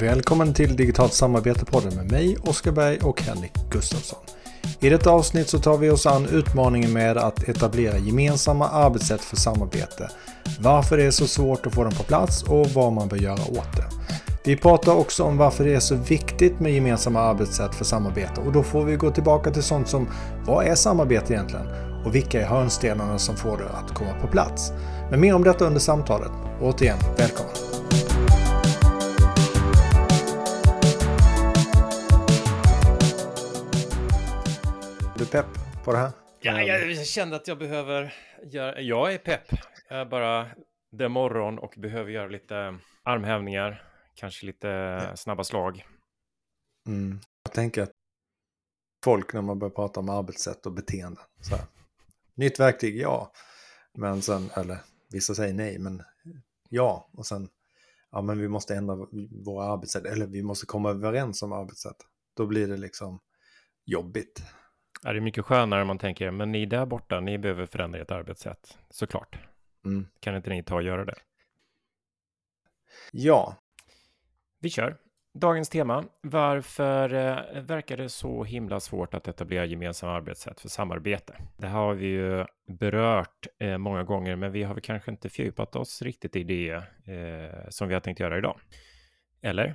Välkommen till Digitalt samarbete-podden med mig, Oskar Berg och Henrik Gustafsson. I detta avsnitt så tar vi oss an utmaningen med att etablera gemensamma arbetssätt för samarbete. Varför det är så svårt att få dem på plats och vad man bör göra åt det. Vi pratar också om varför det är så viktigt med gemensamma arbetssätt för samarbete och då får vi gå tillbaka till sånt som vad är samarbete egentligen? Och vilka är hörnstenarna som får det att komma på plats? Men mer om detta under samtalet. Återigen, välkommen! Pepp på det här? Ja, jag kände att jag behöver göra, jag är pepp. Jag är bara, det är morgon och behöver göra lite armhävningar, kanske lite snabba slag. Mm. Jag tänker att folk när man börjar prata om arbetssätt och beteende. Så här. Nytt verktyg, ja. Men sen, eller vissa säger nej, men ja. Och sen, ja men vi måste ändra våra arbetssätt, eller vi måste komma överens om arbetssätt. Då blir det liksom jobbigt. Ja, det är mycket skönare om man tänker, men ni där borta, ni behöver förändra ert arbetssätt, såklart. Mm. Kan inte ni ta och göra det? Ja. Vi kör. Dagens tema. Varför eh, verkar det så himla svårt att etablera gemensamma arbetssätt för samarbete? Det har vi ju berört eh, många gånger, men vi har väl kanske inte fördjupat oss riktigt i det eh, som vi har tänkt göra idag. Eller?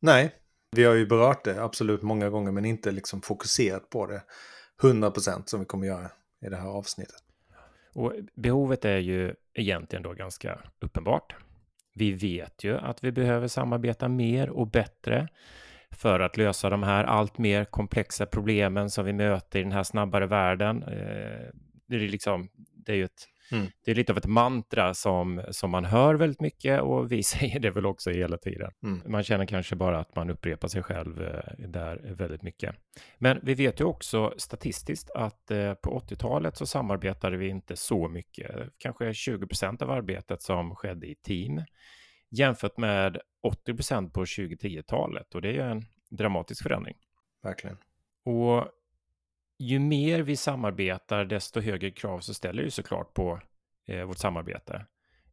Nej, vi har ju berört det absolut många gånger, men inte liksom fokuserat på det 100% som vi kommer göra i det här avsnittet. Och behovet är ju egentligen då ganska uppenbart. Vi vet ju att vi behöver samarbeta mer och bättre för att lösa de här allt mer komplexa problemen som vi möter i den här snabbare världen. Eh, det är, liksom, det är ju ett, mm. det är lite av ett mantra som, som man hör väldigt mycket och vi säger det väl också hela tiden. Mm. Man känner kanske bara att man upprepar sig själv eh, där väldigt mycket. Men vi vet ju också statistiskt att eh, på 80-talet så samarbetade vi inte så mycket, kanske 20 procent av arbetet som skedde i team jämfört med 80 procent på 2010-talet och det är ju en dramatisk förändring. Verkligen. Och ju mer vi samarbetar, desto högre krav så ställer det såklart på eh, vårt samarbete.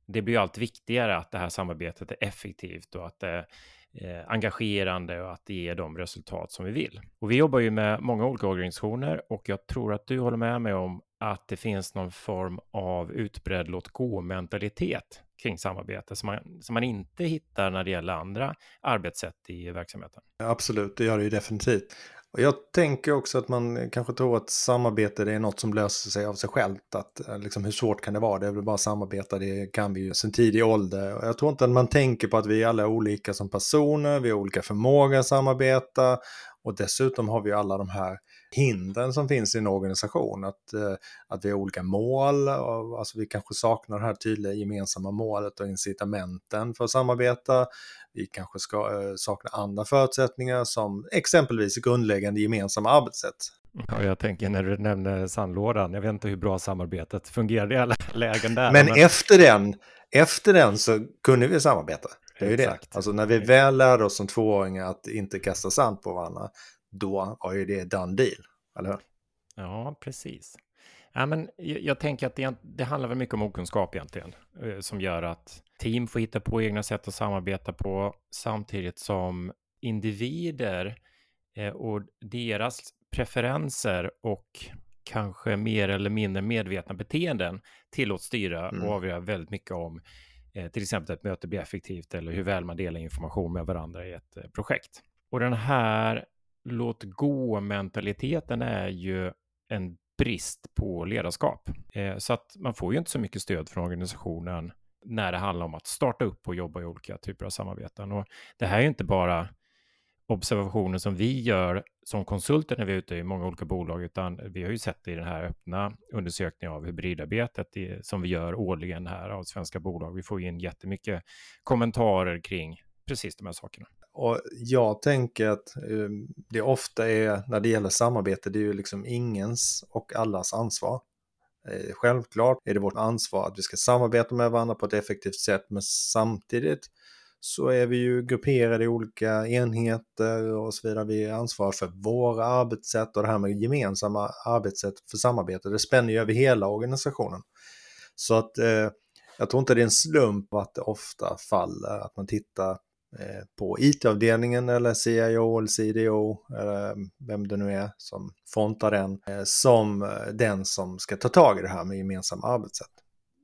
Det blir ju allt viktigare att det här samarbetet är effektivt och att det är eh, engagerande och att det ger de resultat som vi vill. Och vi jobbar ju med många olika organisationer och jag tror att du håller med mig om att det finns någon form av utbredd låt gå-mentalitet kring samarbete som man, som man inte hittar när det gäller andra arbetssätt i verksamheten. Absolut, det gör det ju definitivt. Och jag tänker också att man kanske tror att samarbete det är något som löser sig av sig självt. Att, eh, liksom, hur svårt kan det vara? Det är väl bara att samarbeta, det kan vi ju sedan tidig ålder. Och jag tror inte att man tänker på att vi alla är olika som personer, vi har olika förmåga att samarbeta och dessutom har vi alla de här hindren som finns i en organisation. Att, eh, att vi har olika mål, och, alltså vi kanske saknar det här tydliga gemensamma målet och incitamenten för att samarbeta. Vi kanske ska eh, sakna andra förutsättningar som exempelvis grundläggande gemensamma arbetssätt. Ja, jag tänker när du nämner sandlådan, jag vet inte hur bra samarbetet fungerade i alla lägen där. Men, men... efter den, efter den så kunde vi samarbeta. Det är ju det. Alltså när vi väl lärde oss som tvååringar att inte kasta sand på varandra, då var ju det done deal, eller hur? Ja, precis. Ja, men jag, tänker att det, det, handlar väl mycket om okunskap egentligen, eh, som gör att team får hitta på egna sätt att samarbeta på, samtidigt som individer eh, och deras preferenser och kanske mer eller mindre medvetna beteenden tillåts styra mm. och avgöra väldigt mycket om eh, till exempel att ett möte blir effektivt eller hur väl man delar information med varandra i ett projekt. Och den här låt gå-mentaliteten är ju en brist på ledarskap. Eh, så att man får ju inte så mycket stöd från organisationen när det handlar om att starta upp och jobba i olika typer av samarbeten. Och det här är ju inte bara observationer som vi gör som konsulter när vi är ute i många olika bolag, utan vi har ju sett det i den här öppna undersökningen av hybridarbetet som vi gör årligen här av svenska bolag. Vi får in jättemycket kommentarer kring precis de här sakerna. Och jag tänker att ehm, det ofta är, när det gäller samarbete, det är ju liksom ingens och allas ansvar. Eh, självklart är det vårt ansvar att vi ska samarbeta med varandra på ett effektivt sätt, men samtidigt så är vi ju grupperade i olika enheter och så vidare. Vi är ansvariga för våra arbetssätt och det här med gemensamma arbetssätt för samarbete, det spänner ju över hela organisationen. Så att eh, jag tror inte det är en slump att det ofta faller, att man tittar Eh, på IT-avdelningen eller CIO eller CDO eller eh, vem det nu är som frontar den eh, som den som ska ta tag i det här med gemensamma arbetssätt.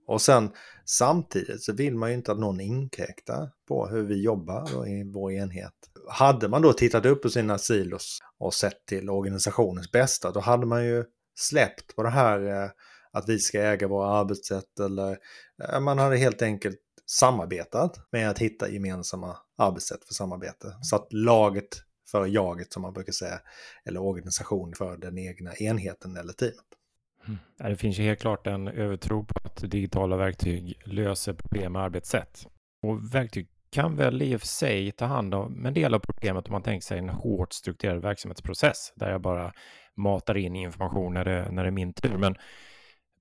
Och sen samtidigt så vill man ju inte att någon inkräktar på hur vi jobbar i vår enhet. Hade man då tittat upp på sina silos och sett till organisationens bästa, då hade man ju släppt på det här att vi ska äga våra arbetssätt eller man hade helt enkelt samarbetat med att hitta gemensamma arbetssätt för samarbete. Så att laget för jaget som man brukar säga, eller organisation för den egna enheten eller teamet. Mm. Det finns ju helt klart en övertro på att digitala verktyg löser problem med arbetssätt. Och verktyg kan väl i och för sig ta hand om en del av problemet om man tänker sig en hårt strukturerad verksamhetsprocess där jag bara matar in information när det, när det är min tur. Men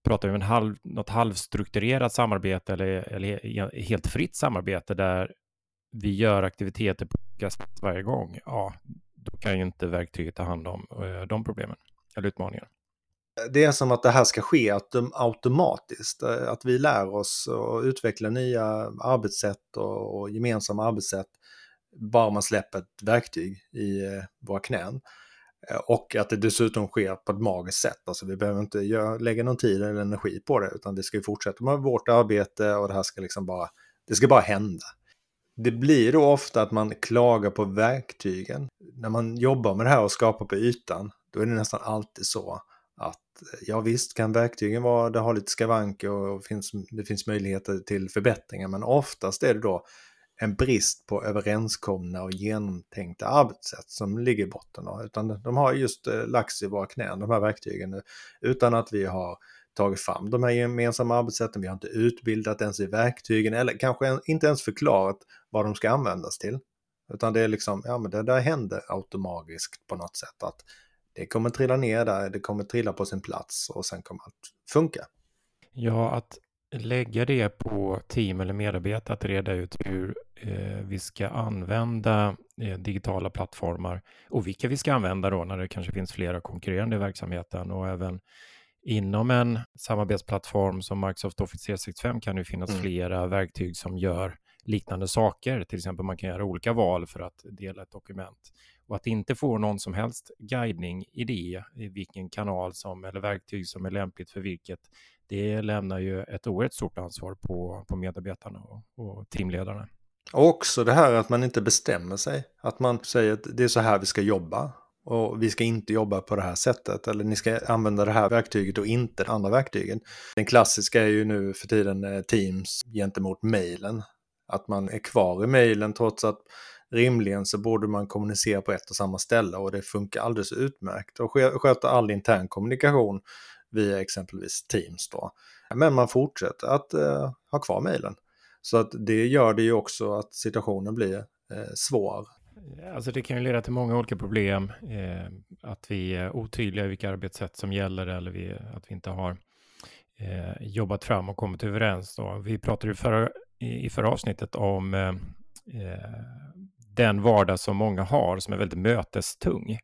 pratar vi om en halv, något halvstrukturerat samarbete eller, eller helt fritt samarbete där vi gör aktiviteter på olika sätt varje gång, ja, då kan ju inte verktyget ta hand om eh, de problemen eller utmaningarna. Det är som att det här ska ske automatiskt, eh, att vi lär oss och utvecklar nya arbetssätt och gemensamma arbetssätt bara man släpper ett verktyg i eh, våra knän. Eh, och att det dessutom sker på ett magiskt sätt. Alltså vi behöver inte göra, lägga någon tid eller energi på det, utan vi ska ju fortsätta med vårt arbete och det här ska liksom bara, det ska bara hända. Det blir då ofta att man klagar på verktygen. När man jobbar med det här och skapar på ytan, då är det nästan alltid så att eh, ja visst kan verktygen vara, det har lite skavanker och finns, det finns möjligheter till förbättringar, men oftast är det då en brist på överenskomna och genomtänkta arbetssätt som ligger i botten. Utan de har just eh, lagts i våra knän, de här verktygen, utan att vi har tagit fram de här gemensamma arbetssätten. Vi har inte utbildat ens i verktygen eller kanske inte ens förklarat vad de ska användas till. Utan det är liksom, ja men det där händer automatiskt på något sätt. att Det kommer trilla ner där, det kommer trilla på sin plats och sen kommer allt funka. Ja, att lägga det på team eller medarbetare att reda ut hur vi ska använda eh, digitala plattformar och vilka vi ska använda då när det kanske finns flera konkurrerande i verksamheten och även inom en samarbetsplattform som Microsoft Office 365 kan det finnas mm. flera verktyg som gör liknande saker. Till exempel man kan göra olika val för att dela ett dokument. Och att inte få någon som helst guidning i det, i vilken kanal som, eller verktyg som är lämpligt för vilket, det lämnar ju ett oerhört stort ansvar på, på medarbetarna och, och teamledarna. Och också det här att man inte bestämmer sig. Att man säger att det är så här vi ska jobba. Och vi ska inte jobba på det här sättet. Eller ni ska använda det här verktyget och inte det andra verktyget. Den klassiska är ju nu för tiden eh, Teams gentemot mejlen. Att man är kvar i mejlen trots att rimligen så borde man kommunicera på ett och samma ställe och det funkar alldeles utmärkt. Och sköta all intern kommunikation via exempelvis Teams då. Men man fortsätter att eh, ha kvar mejlen. Så att det gör det ju också att situationen blir eh, svår. Eh, alltså det kan ju leda till många olika problem. Eh, att vi är otydliga i vilka arbetssätt som gäller eller vi, att vi inte har eh, jobbat fram och kommit överens. Då. Vi pratade ju förra, i, i förra avsnittet om eh, eh, den vardag som många har som är väldigt mötestung.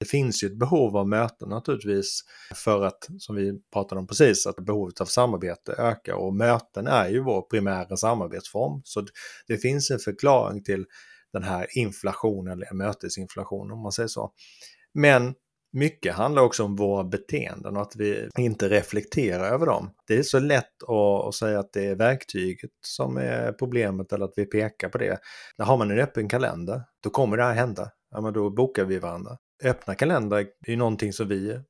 Det finns ju ett behov av möten naturligtvis för att, som vi pratade om precis, att behovet av samarbete ökar och möten är ju vår primära samarbetsform. Så det finns en förklaring till den här inflationen, eller mötesinflationen om man säger så. Men mycket handlar också om våra beteenden och att vi inte reflekterar över dem. Det är så lätt att, säga att det är verktyget som är problemet eller att vi pekar på det. När har man en öppen kalender, då kommer det här hända. Ja, men då bokar vi varandra öppna kalendrar är ju någonting som vi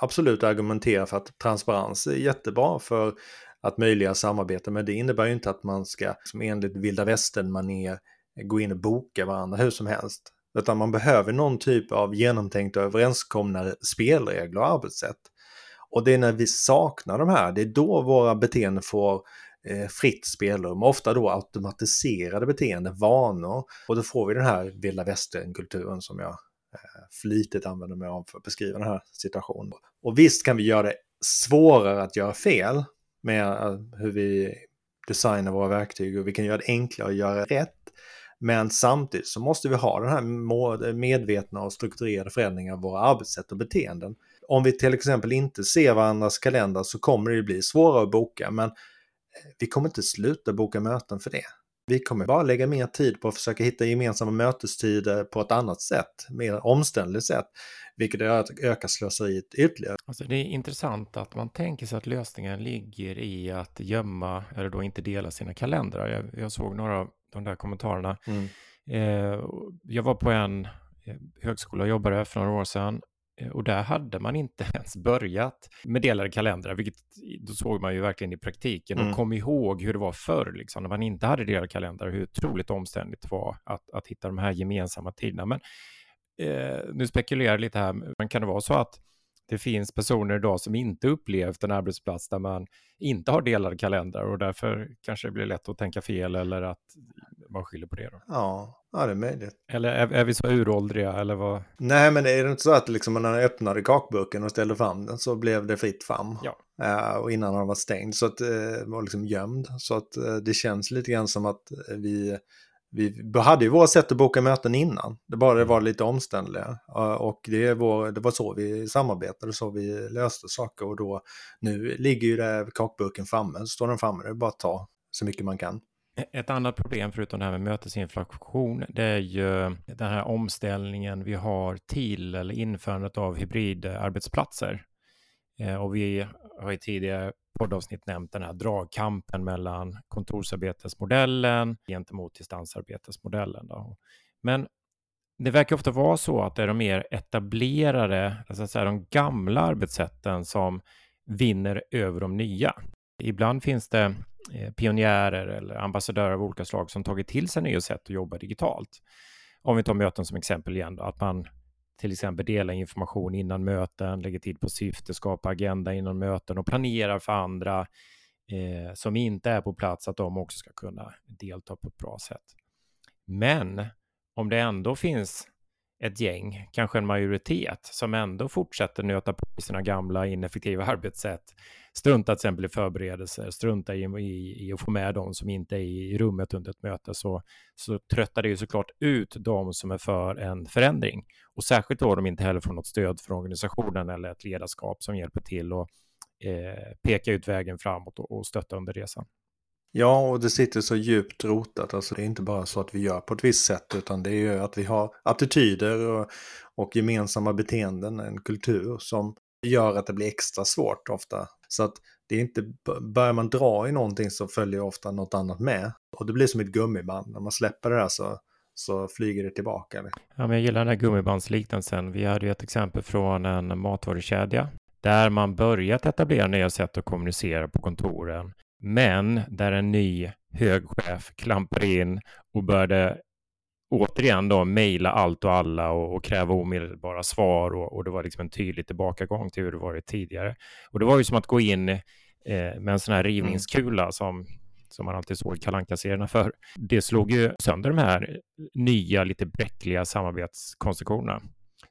absolut argumenterar för att transparens är jättebra för att möjliggöra samarbete. Men det innebär ju inte att man ska, som enligt vilda västern-manér, gå in och boka varandra hur som helst. Utan man behöver någon typ av genomtänkta överenskomna spelregler och arbetssätt. Och det är när vi saknar de här, det är då våra beteenden får eh, fritt spelrum, ofta då automatiserade beteenden, vanor. Och då får vi den här vilda västern-kulturen som jag Eh, flitigt använder mig av för att beskriva den här situationen. Och visst kan vi göra det svårare att göra fel med eh, hur vi designar våra verktyg och vi kan göra det enklare att göra rätt. Men samtidigt så måste vi ha den här medvetna och strukturerade förändringen av våra arbetssätt och beteenden. Om vi till exempel inte ser varandras kalendrar så kommer det bli svårare att boka, men eh, vi kommer inte sluta boka möten för det vi kommer bara lägga mer tid på att försöka hitta gemensamma mötestider på ett annat sätt, mer omständligt sätt, vilket ökar slöseriet ytterligare. Alltså det är intressant att man tänker sig att lösningen ligger i att gömma eller då inte dela sina kalendrar. Jag, jag såg några av de där kommentarerna. Mm. Eh, jag var på en eh, högskola och jobbade för några år sedan och där hade man inte ens börjat med delade kalendrar, vilket då såg man ju verkligen i praktiken och mm. kom ihåg hur det var förr, liksom, när man inte hade delade kalendrar, hur otroligt omständigt det var att, att hitta de här gemensamma tiderna. Men eh, nu spekulerar jag lite här, men kan det vara så att det finns personer idag som inte upplevt en arbetsplats där man inte har delade kalendrar och därför kanske det blir lätt att tänka fel eller att man skyller på det. Då. Ja, ja det är möjligt. Eller är, är, vi så uråldriga eller vad? Nej, men är det inte så att liksom när man öppnade kakburken och ställde fram den så blev det fritt fram? Ja. Uh, och innan den var stängd så att uh, var liksom gömd. Så att uh, det känns lite grann som att vi vi hade ju våra sätt att boka möten innan. Det bara det var lite omständligare. Och det var, det var så vi samarbetade, så vi löste saker. Och då, nu ligger ju det kakburken framme, så står den framme, det är bara att ta så mycket man kan. Ett annat problem förutom det här med mötesinflation, det är ju den här omställningen vi har till eller införandet av hybridarbetsplatser. Eh, och vi har i tidigare poddavsnitt nämnt den här dragkampen mellan kontorsarbetesmodellen gentemot distansarbetesmodellen. Då. Men det verkar ofta vara så att det är de mer etablerade, alltså säga, de gamla arbetssätten som vinner över de nya. Ibland finns det Eh, pionjärer eller ambassadörer av olika slag som tagit till sig nya sätt att jobba digitalt. Om vi tar möten som exempel igen, då, att man till exempel delar information innan möten, lägger tid på syfte, skapar agenda innan möten och planerar för andra eh, som inte är på plats att de också ska kunna delta på ett bra sätt. Men om det ändå finns ett gäng, kanske en majoritet, som ändå fortsätter nöta på sina gamla ineffektiva arbetssätt, strunta till exempel i förberedelser, strunta i, i, i, att få med de som inte är i rummet under ett möte, så, så tröttar det ju såklart ut de som är för en förändring. Och särskilt då de inte heller får något stöd från organisationen eller ett ledarskap som hjälper till och eh, peka ut vägen framåt och, och stötta under resan. Ja, och det sitter så djupt rotat. Alltså det är inte bara så att vi gör på ett visst sätt, utan det är ju att vi har attityder och, och gemensamma beteenden, en kultur som gör att det blir extra svårt ofta. Så att det är inte, börjar man dra i någonting så följer ofta något annat med. Och det blir som ett gummiband, när man släpper det där så, så flyger det tillbaka. Ja, men jag gillar den här gummibandsliknelsen. Vi hade ju ett exempel från en matvarukedja där man börjat etablera nya sätt att kommunicera på kontoren men där en ny hög chef klampade in och började återigen då mejla allt och alla och, och kräva omedelbara svar och, och, det var liksom en tydlig tillbakagång till hur det varit tidigare. Och det var ju som att gå in eh, med en sån här mm. rivningskula som, som man alltid såg kalanka serierna för. Det slog ju sönder de här nya, lite bräckliga samarbetskonstruktionerna.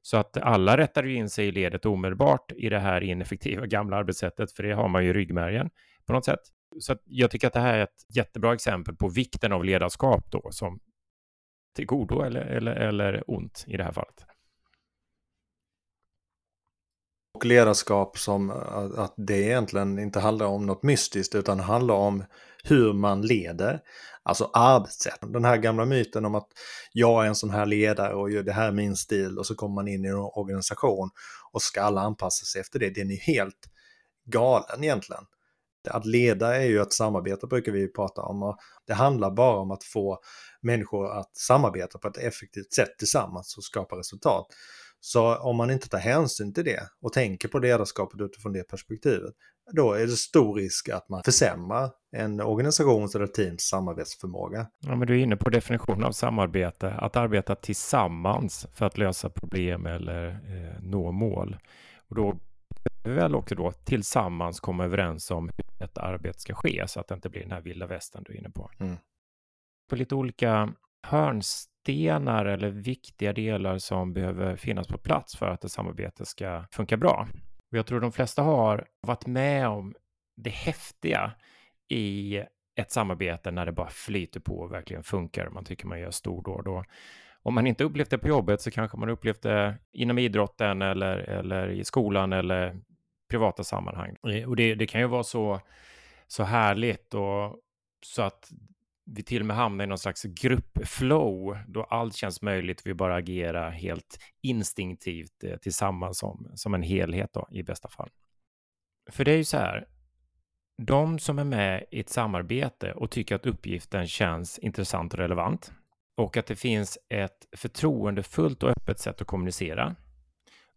Så att alla rättade in sig i ledet omedelbart i det här ineffektiva gamla arbetssättet, för det har man ju i ryggmärgen på något sätt. Så jag tycker att det här är ett jättebra exempel på vikten av ledarskap då som till godo eller, eller, eller ont i det här fallet. Och ledarskap som att det egentligen inte handlar om något mystiskt utan handlar om hur man leder. Alltså arbetssätt. Den här gamla myten om att jag är en sån här ledare och det här är min stil och så kommer man in i en organisation och ska alla anpassa sig efter det. Den är helt galen egentligen. Att leda är ju att samarbeta brukar vi prata om och det handlar bara om att få människor att samarbeta på ett effektivt sätt tillsammans och skapa resultat. Så om man inte tar hänsyn till det och tänker på ledarskapet utifrån det perspektivet, då är det stor risk att man försämrar en organisations eller teams samarbetsförmåga. Ja, men du är inne på definitionen av samarbete, att arbeta tillsammans för att lösa problem eller eh, nå mål. Och då vi väl också då tillsammans komma överens om ett arbete ska ske så att det inte blir den här vilda västern du är inne på. Mm. På lite olika hörnstenar eller viktiga delar som behöver finnas på plats för att ett samarbete ska funka bra. Och jag tror de flesta har varit med om det häftiga i ett samarbete när det bara flyter på och verkligen funkar. Man tycker man gör stordåd. Då om man inte upplevt det på jobbet så kanske man upplevt det inom idrotten eller, eller i skolan eller privata sammanhang. Eh, och det, det kan ju vara så, så härligt och så att vi till och med hamnar i någon slags gruppflow då allt känns möjligt. Vi bara agerar helt instinktivt eh, tillsammans som, som en helhet då, i bästa fall. För det är ju så här, de som är med i ett samarbete och tycker att uppgiften känns intressant och relevant och att det finns ett förtroendefullt och öppet sätt att kommunicera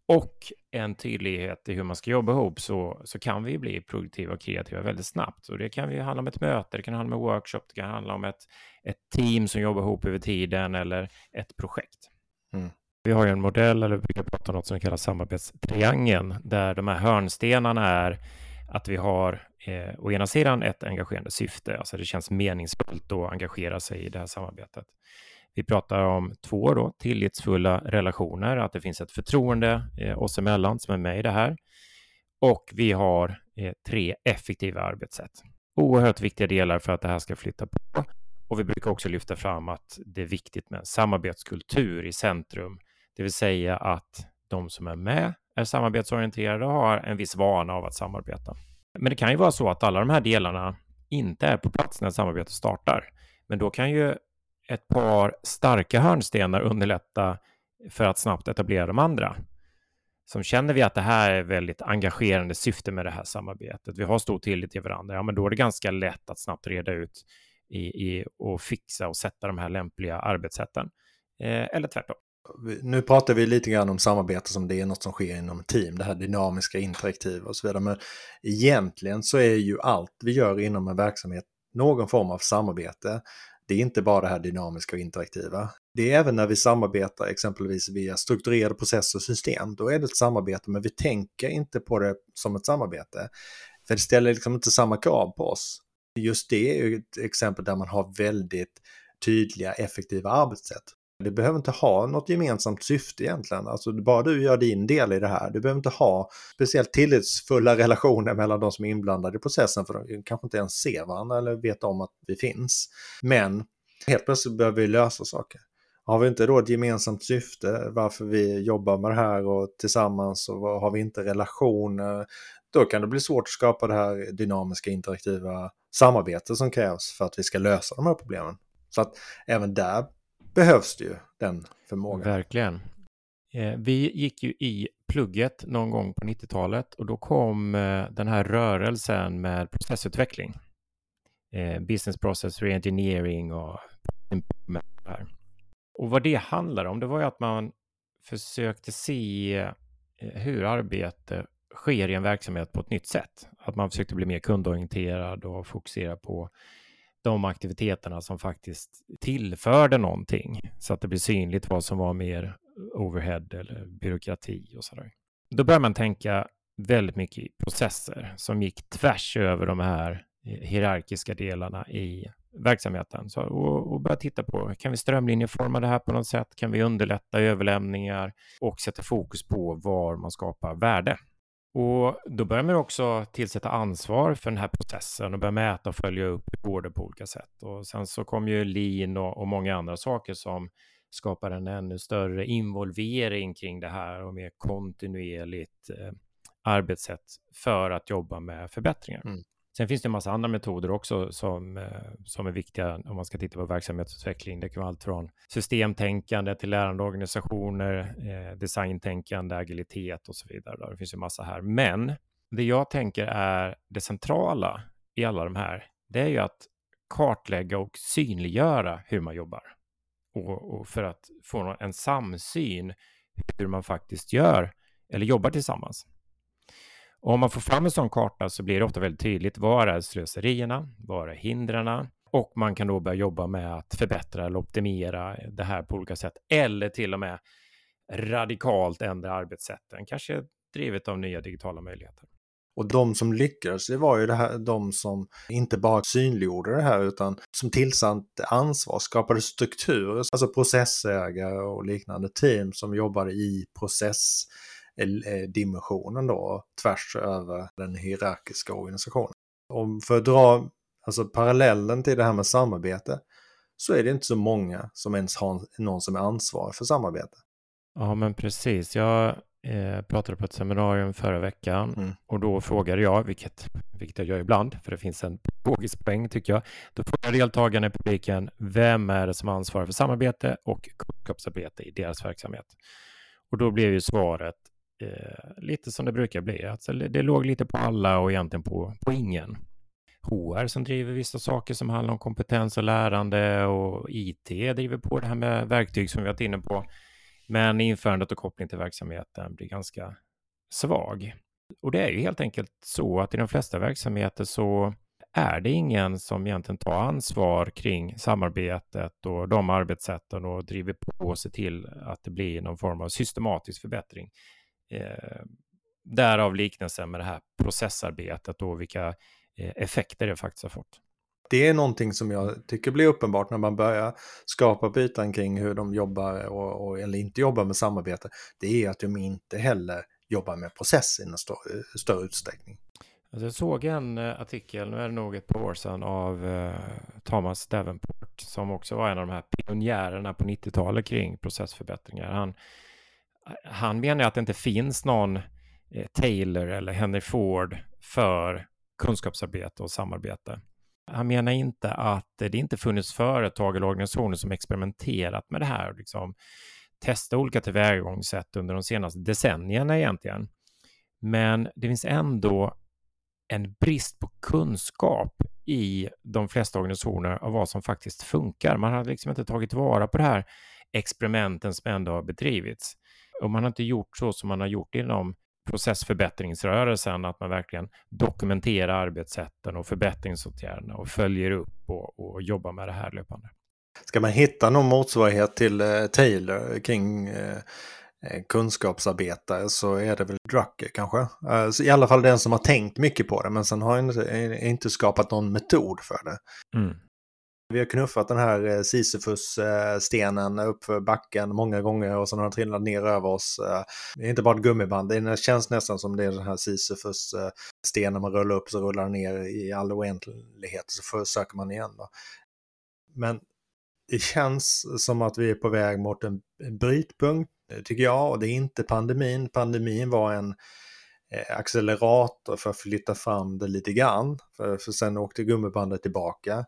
och en tydlighet i hur man ska jobba ihop så, så kan vi bli produktiva och kreativa väldigt snabbt. Och det kan ju handla om ett möte, det kan handla om en workshop, det kan handla om ett, ett team som jobbar ihop över tiden eller ett projekt. Mm. Vi har ju en modell, eller vi brukar prata om något som kallas samarbetstriangeln, där de här hörnstenarna är att vi har eh, å ena sidan ett engagerande syfte, alltså det känns meningsfullt att engagera sig i det här samarbetet. Vi pratar om två då, tillitsfulla relationer, att det finns ett förtroende eh, oss emellan som är med i det här. Och vi har eh, tre effektiva arbetssätt. Oerhört viktiga delar för att det här ska flytta på. Och vi brukar också lyfta fram att det är viktigt med en samarbetskultur i centrum, det vill säga att de som är med är samarbetsorienterade och har en viss vana av att samarbeta. Men det kan ju vara så att alla de här delarna inte är på plats när samarbetet startar. Men då kan ju ett par starka hörnstenar underlätta för att snabbt etablera de andra. Som känner vi att det här är väldigt engagerande syfte med det här samarbetet, vi har stor tillit till varandra, ja men då är det ganska lätt att snabbt reda ut i, i och fixa och sätta de här lämpliga arbetssätten. Eh, eller tvärtom. Nu pratar vi lite grann om samarbete som det är något som sker inom team, det här dynamiska, interaktiva och så vidare. Men egentligen så är ju allt vi gör inom en verksamhet någon form av samarbete. Det är inte bara det här dynamiska och interaktiva. Det är även när vi samarbetar exempelvis via strukturerade processer och system. Då är det ett samarbete, men vi tänker inte på det som ett samarbete. För det ställer liksom inte samma krav på oss. Just det är ju ett exempel där man har väldigt tydliga, effektiva arbetssätt. Du behöver inte ha något gemensamt syfte egentligen. Alltså bara du gör din del i det här. Du behöver inte ha speciellt tillitsfulla relationer mellan de som är inblandade i processen för de kanske inte ens ser varandra eller vet om att vi finns. Men helt plötsligt behöver vi lösa saker. Har vi inte då ett gemensamt syfte varför vi jobbar med det här och tillsammans och har vi inte relationer, då kan det bli svårt att skapa det här dynamiska interaktiva samarbetet som krävs för att vi ska lösa de här problemen. Så att även där behövs det ju den förmågan. Verkligen. Eh, vi gick ju i plugget någon gång på 90-talet och då kom eh, den här rörelsen med processutveckling. Eh, business process reengineering och. Och vad det handlar om, det var ju att man försökte se eh, hur arbete sker i en verksamhet på ett nytt sätt. Att man försökte bli mer kundorienterad och fokusera på de aktiviteterna som faktiskt tillförde någonting så att det blir synligt vad som var mer overhead eller byråkrati och sådär. Då börjar man tänka väldigt mycket i processer som gick tvärs över de här hierarkiska delarna i verksamheten. Så, och, och börja titta på, kan vi strömlinjeforma det här på något sätt? Kan vi underlätta överlämningar och sätta fokus på var man skapar värde? Och då börjar man också tillsätta ansvar för den här processen och börja mäta och följa upp hur på olika sätt. Och sen så kom ju lean och, och många andra saker som skapar en ännu större involvering kring det här och mer kontinuerligt eh, arbetssätt för att jobba med förbättringar. Mm. Sen finns det en massa andra metoder också som, eh, som är viktiga om man ska titta på verksamhetsutveckling. Det kan vara allt från systemtänkande till lärande organisationer, eh, designtänkande, agilitet och så vidare. Det finns en massa här. Men det jag tänker är det centrala i alla de här, det är ju att kartlägga och synliggöra hur man jobbar. Och, och för att få en samsyn hur man faktiskt gör eller jobbar tillsammans. Och om man får fram en sån karta så blir det ofta väldigt tydligt var är slöserierna, var är hindren och man kan då börja jobba med att förbättra eller optimera det här på olika sätt eller till och med radikalt ändra arbetssätten, kanske drivet av nya digitala möjligheter. Och de som lyckades, det var ju det här, de som inte bara synliggjorde det här utan som tillsatte ansvar, skapade strukturer, alltså processägare och liknande team som jobbade i process Eh, dimensionen då tvärs över den hierarkiska organisationen. Om för att dra alltså parallellen till det här med samarbete så är det inte så många som ens har någon som är ansvarig för samarbete. Ja, men precis. Jag, eh, pratade på ett seminarium förra veckan mm. och då frågade jag, vilket, vilket jag gör ibland, för det finns en pedagogisk poäng tycker jag. Då frågade deltagarna i publiken, vem är det som ansvarar för samarbete och kunskapsarbete i deras verksamhet? Och då blev ju svaret eh, lite som det brukar bli, alltså det låg lite på alla och egentligen på, på ingen. HR som driver vissa saker som handlar om kompetens och lärande och IT driver på det här med verktyg som vi varit inne på. Men införandet och koppling till verksamheten blir ganska svag. Och det är ju helt enkelt så att i de flesta verksamheter så är det ingen som egentligen tar ansvar kring samarbetet och de arbetssätten och driver på och ser till att det blir någon form av systematisk förbättring. Eh, därav liknelsen med det här processarbetet och vilka eh, effekter det faktiskt har fått. Det är någonting som jag tycker blir uppenbart när man börjar skapa byten kring hur de jobbar och, och, eller inte jobbar med samarbete. Det är att de inte heller jobbar med process i någon större, större utsträckning. Alltså jag såg en uh, artikel, nu är det nog ett par år sedan, av uh, Thomas Davenport som också var en av de här pionjärerna på 90-talet kring processförbättringar. Han, han menar att det inte finns någon eh, Taylor eller Henry Ford för kunskapsarbete och samarbete. Han menar inte att det inte funnits företag eller organisationer som experimenterat med det här, liksom testa olika tillvägagångssätt under de senaste decennierna egentligen. Men det finns ändå en brist på kunskap i de flesta organisationer av vad som faktiskt funkar. Man har liksom inte tagit vara på det här experimenten som ändå har bedrivits. Och man har inte gjort så som man har gjort inom processförbättringsrörelsen, att man verkligen dokumenterar arbetssätten och förbättringsåtgärderna och följer upp och, och jobbar med det här löpande. Ska man hitta någon motsvarighet till eh, Taylor kring eh, eh kunskapsarbetare så är det väl Drucker kanske. Eh, I alla fall den som har tänkt mycket på det men sen har inte, inte skapat någon metod för det. Mm. Vi har knuffat den här eh, Sisyfus-stenen upp för backen många gånger och sen har den trillat ner över oss. Eh, det är inte bara ett gummiband, det känns nästan som det är den här Sisyfus-stenen man rullar upp så rullar den ner i all oändlighet så försöker man igen. Då. Men det känns som att vi är på väg mot en brytpunkt, eh, tycker jag, och det är inte pandemin. Pandemin var en accelerator för att flytta fram det lite grann, för, för sen åkte gummibandet tillbaka.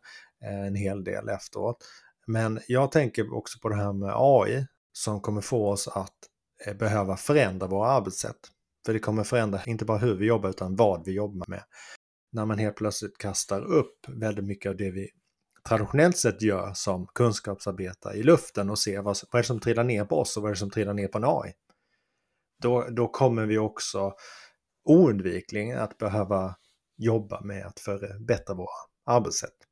Eh, en hel del efteråt. Men jag tänker också på det här med AI som kommer få oss att eh, behöva förändra våra arbetssätt. För det kommer förändra inte bara hur vi jobbar utan vad vi jobbar med. När man helt plötsligt kastar upp väldigt mycket av det vi traditionellt sett gör som kunskapsarbetare i luften och ser vad, vad är det som trillar ner på oss och vad är det som trillar ner på en AI. Då, då kommer vi också oundvikligen att behöva jobba med att förbättra våra arbetssätt.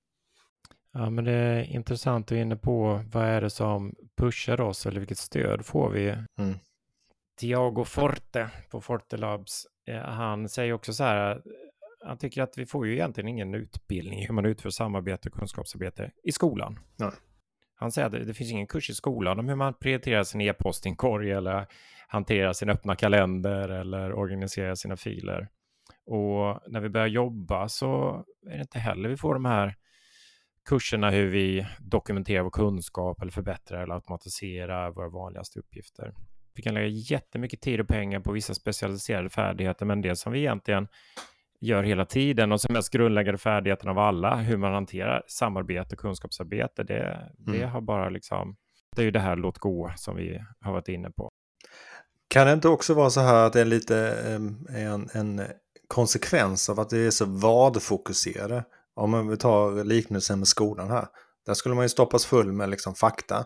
Ja, men det är intressant du är inne på vad är det som pushar oss eller vilket stöd får vi? Mm. Tiago Forte på Forte Labs, eh, han säger också så här, han tycker att vi får ju egentligen ingen utbildning i hur man utför samarbete och kunskapsarbete i skolan. Nej. Han säger att det, det finns ingen kurs i skolan om hur man prioriterar sin e-postinkorg eller hanterar sin öppna kalender eller organiserar sina filer. Och när vi börjar jobba så är det inte heller vi får de här kurserna hur vi dokumenterar vår kunskap eller förbättrar eller automatiserar våra vanligaste uppgifter. Vi kan lägga jättemycket tid och pengar på vissa specialiserade färdigheter, men det som vi egentligen gör hela tiden och som mest grundläggande färdigheten av alla, hur man hanterar samarbete och kunskapsarbete, det, det mm. har bara liksom, det är ju det här låt gå som vi har varit inne på. Kan det inte också vara så här att det är lite en, en konsekvens av att det är så vad-fokuserade? Om man tar liknelsen med skolan här, där skulle man ju stoppas full med liksom fakta.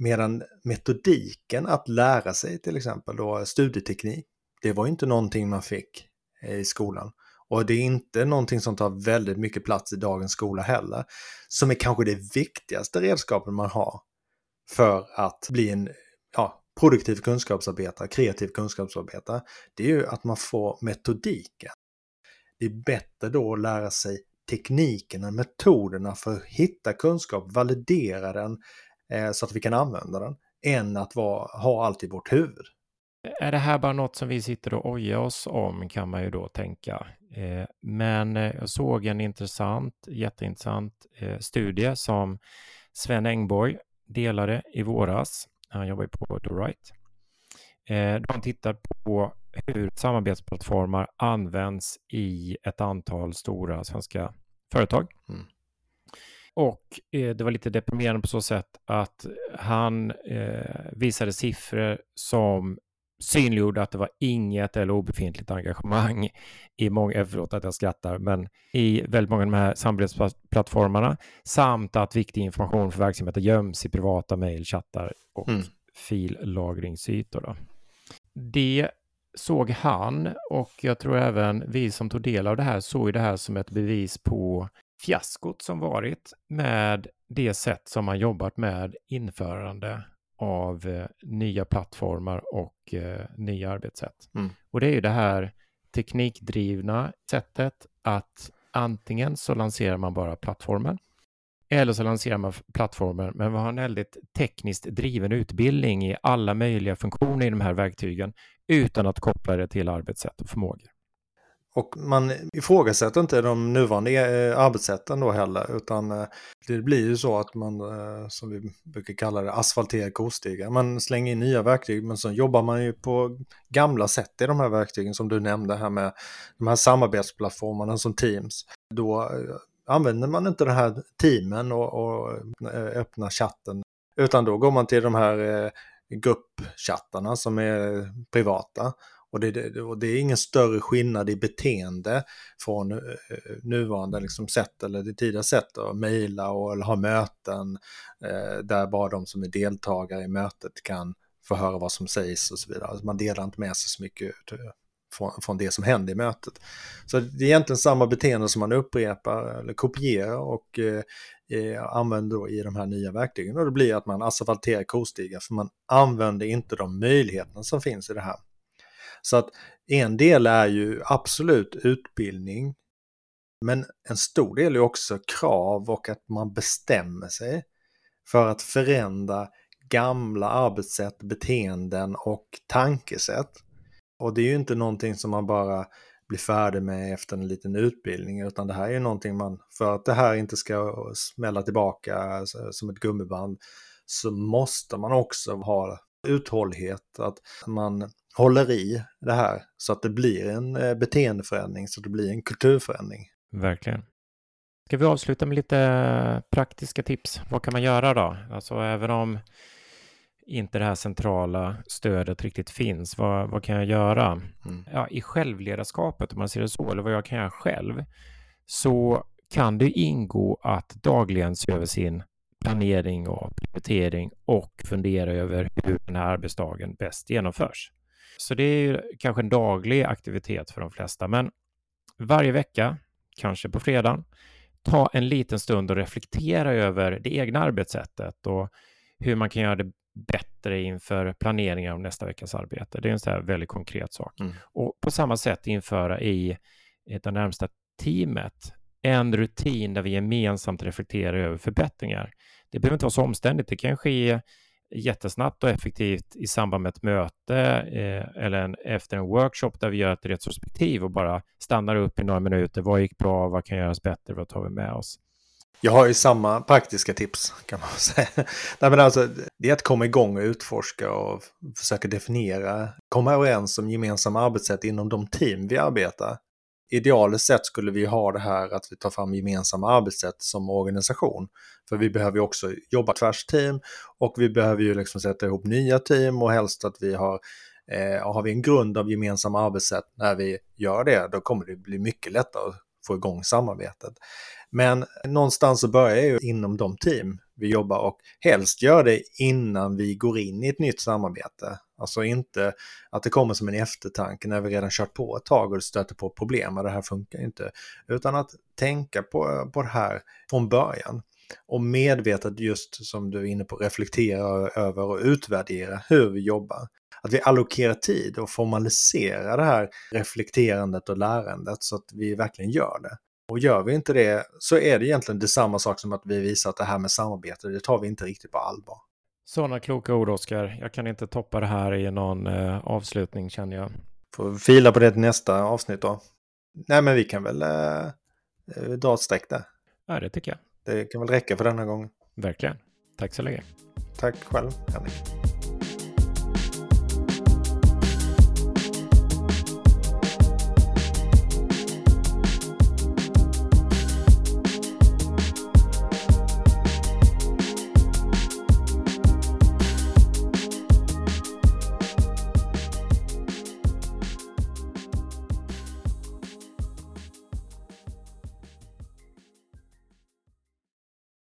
Medan metodiken att lära sig till exempel då studieteknik, det var inte någonting man fick eh, i skolan. Och det är inte någonting som tar väldigt mycket plats i dagens skola heller. Som är kanske det viktigaste redskapet man har för att bli en ja, produktiv kunskapsarbetare, kreativ kunskapsarbetare. Det är ju att man får metodiken. Det är bättre då att lära sig teknikerna, metoderna för att hitta kunskap, validera den eh, så att vi kan använda den, än att vara, ha allt i vårt huvud. Är det här bara något som vi sitter och ojar oss om kan man ju då tänka. Eh, men eh, jag såg en intressant, jätteintressant eh, studie som Sven Engborg delade i våras. Han jobbar ju på The Right. Eh, de tittar på hur samarbetsplattformar används i ett antal stora svenska företag. Mm. Och eh, det var lite deprimerande på så sätt att han eh, visade siffror som synliggjorde att det var inget eller obefintligt engagemang i många, förlåt att jag skrattar, men i väldigt många av de här samarbetsplattformarna samt att viktig information för verksamheten göms i privata mejlchattar och mm. fillagringsytor. Då. Det såg han och jag tror även vi som tog del av det här såg det här som ett bevis på fiaskot som varit med det sätt som man jobbat med införande av eh, nya plattformar och eh, nya arbetssätt. Mm. Och det är ju det här teknikdrivna sättet att antingen så lanserar man bara plattformen eller så lanserar man plattformen men man har en väldigt tekniskt driven utbildning i alla möjliga funktioner i de här verktygen utan att koppla det till arbetssätt och förmågor. Och man ifrågasätter inte de nuvarande eh, arbetssätten då heller, utan eh, det blir ju så att man, eh, som vi brukar kalla det, asfalterar kostigar. Man slänger in nya verktyg, men så jobbar man ju på gamla sätt i de här verktygen som du nämnde här med de här samarbetsplattformarna som Teams. Då använder man inte den här teamen och, och eh, öppnar chatten, utan då går man till de här eh, gruppchattarna som är privata. Och det, och det, är ingen större skillnad i beteende från eh, nuvarande liksom sätt eller det tidigare sätt att mejla och ha möten eh, där bara de som är deltagare i mötet kan få höra vad som sägs och så vidare. Alltså man delar inte med sig så mycket från, från det som hände i mötet. Så det är egentligen samma beteende som man upprepar eller kopierar och eh, eh, använder då i de här nya verktygen. Och det blir att man asfalterar kostigar för man använder inte de möjligheterna som finns i det här. Så att en del är ju absolut utbildning. Men en stor del är också krav och att man bestämmer sig för att förändra gamla arbetssätt, beteenden och tankesätt. Och det är ju inte någonting som man bara blir färdig med efter en liten utbildning, utan det här är någonting man, för att det här inte ska smälla tillbaka alltså, som ett gummiband, så måste man också ha uthållighet, att man håller i det här så att det blir en eh, beteendeförändring, så att det blir en kulturförändring. Verkligen. Ska vi avsluta med lite praktiska tips? Vad kan man göra då? Alltså även om inte det här centrala stödet riktigt finns, vad, vad kan jag göra? Mm. Ja, I självledarskapet, om man ser det så, eller vad jag kan göra själv, så kan det ingå att dagligen se över sin planering och prioritering och fundera över hur den här arbetsdagen bäst genomförs. Så det är ju kanske en daglig aktivitet för de flesta, men varje vecka, kanske på fredagen, ta en liten stund och reflektera över det egna arbetssättet och hur man kan göra det bättre inför planeringen av nästa veckas arbete. Det är en här väldigt konkret sak. Mm. Och på samma sätt införa i det närmsta teamet en rutin där vi gemensamt reflekterar över förbättringar. Det behöver inte vara så omständigt. Det kan ske jättesnabbt och effektivt i samband med ett möte eh, eller en, efter en workshop där vi gör ett retrospektiv och bara stannar upp i några minuter. Vad gick bra? Vad kan göras bättre? Vad tar vi med oss? Jag har ju samma praktiska tips kan man säga. Nej, men alltså, det är att komma igång och utforska och försöka definiera, komma överens om gemensamma arbetssätt inom de team vi arbetar idealiskt sett skulle vi ha det här att vi tar fram gemensamma arbetssätt som organisation. För vi behöver ju också jobba tvärs team och vi behöver ju liksom sätta ihop nya team och helst att vi har eh, har vi en grund av gemensamma arbetssätt när vi gör det, då kommer det bli mycket lättare att få igång samarbetet. Men någonstans så börjar ju inom de team vi jobbar och helst gör det innan vi går in i ett nytt samarbete. Alltså inte att det kommer som en eftertanke när vi redan kört på ett tag och stöter på problem och det här funkar inte. Utan att tänka på, på det här från början. Och medvetet just som du är inne på reflektera över och utvärdera hur vi jobbar. Att vi allokerar tid och formaliserar det här reflekterandet och lärandet så att vi verkligen gör det. Och gör vi inte det så är det egentligen detsamma sak som att vi visar att det här med samarbete, det tar vi inte riktigt på allvar. Sådana kloka ord, Oskar. Jag kan inte toppa det här i någon eh, avslutning känner jag. Får fila på det till nästa avsnitt då. Nej, men vi kan väl eh, dra ett streck där. Ja, det tycker jag. Det kan väl räcka för denna gång. Verkligen. Tack så länge. Tack själv, Henrik.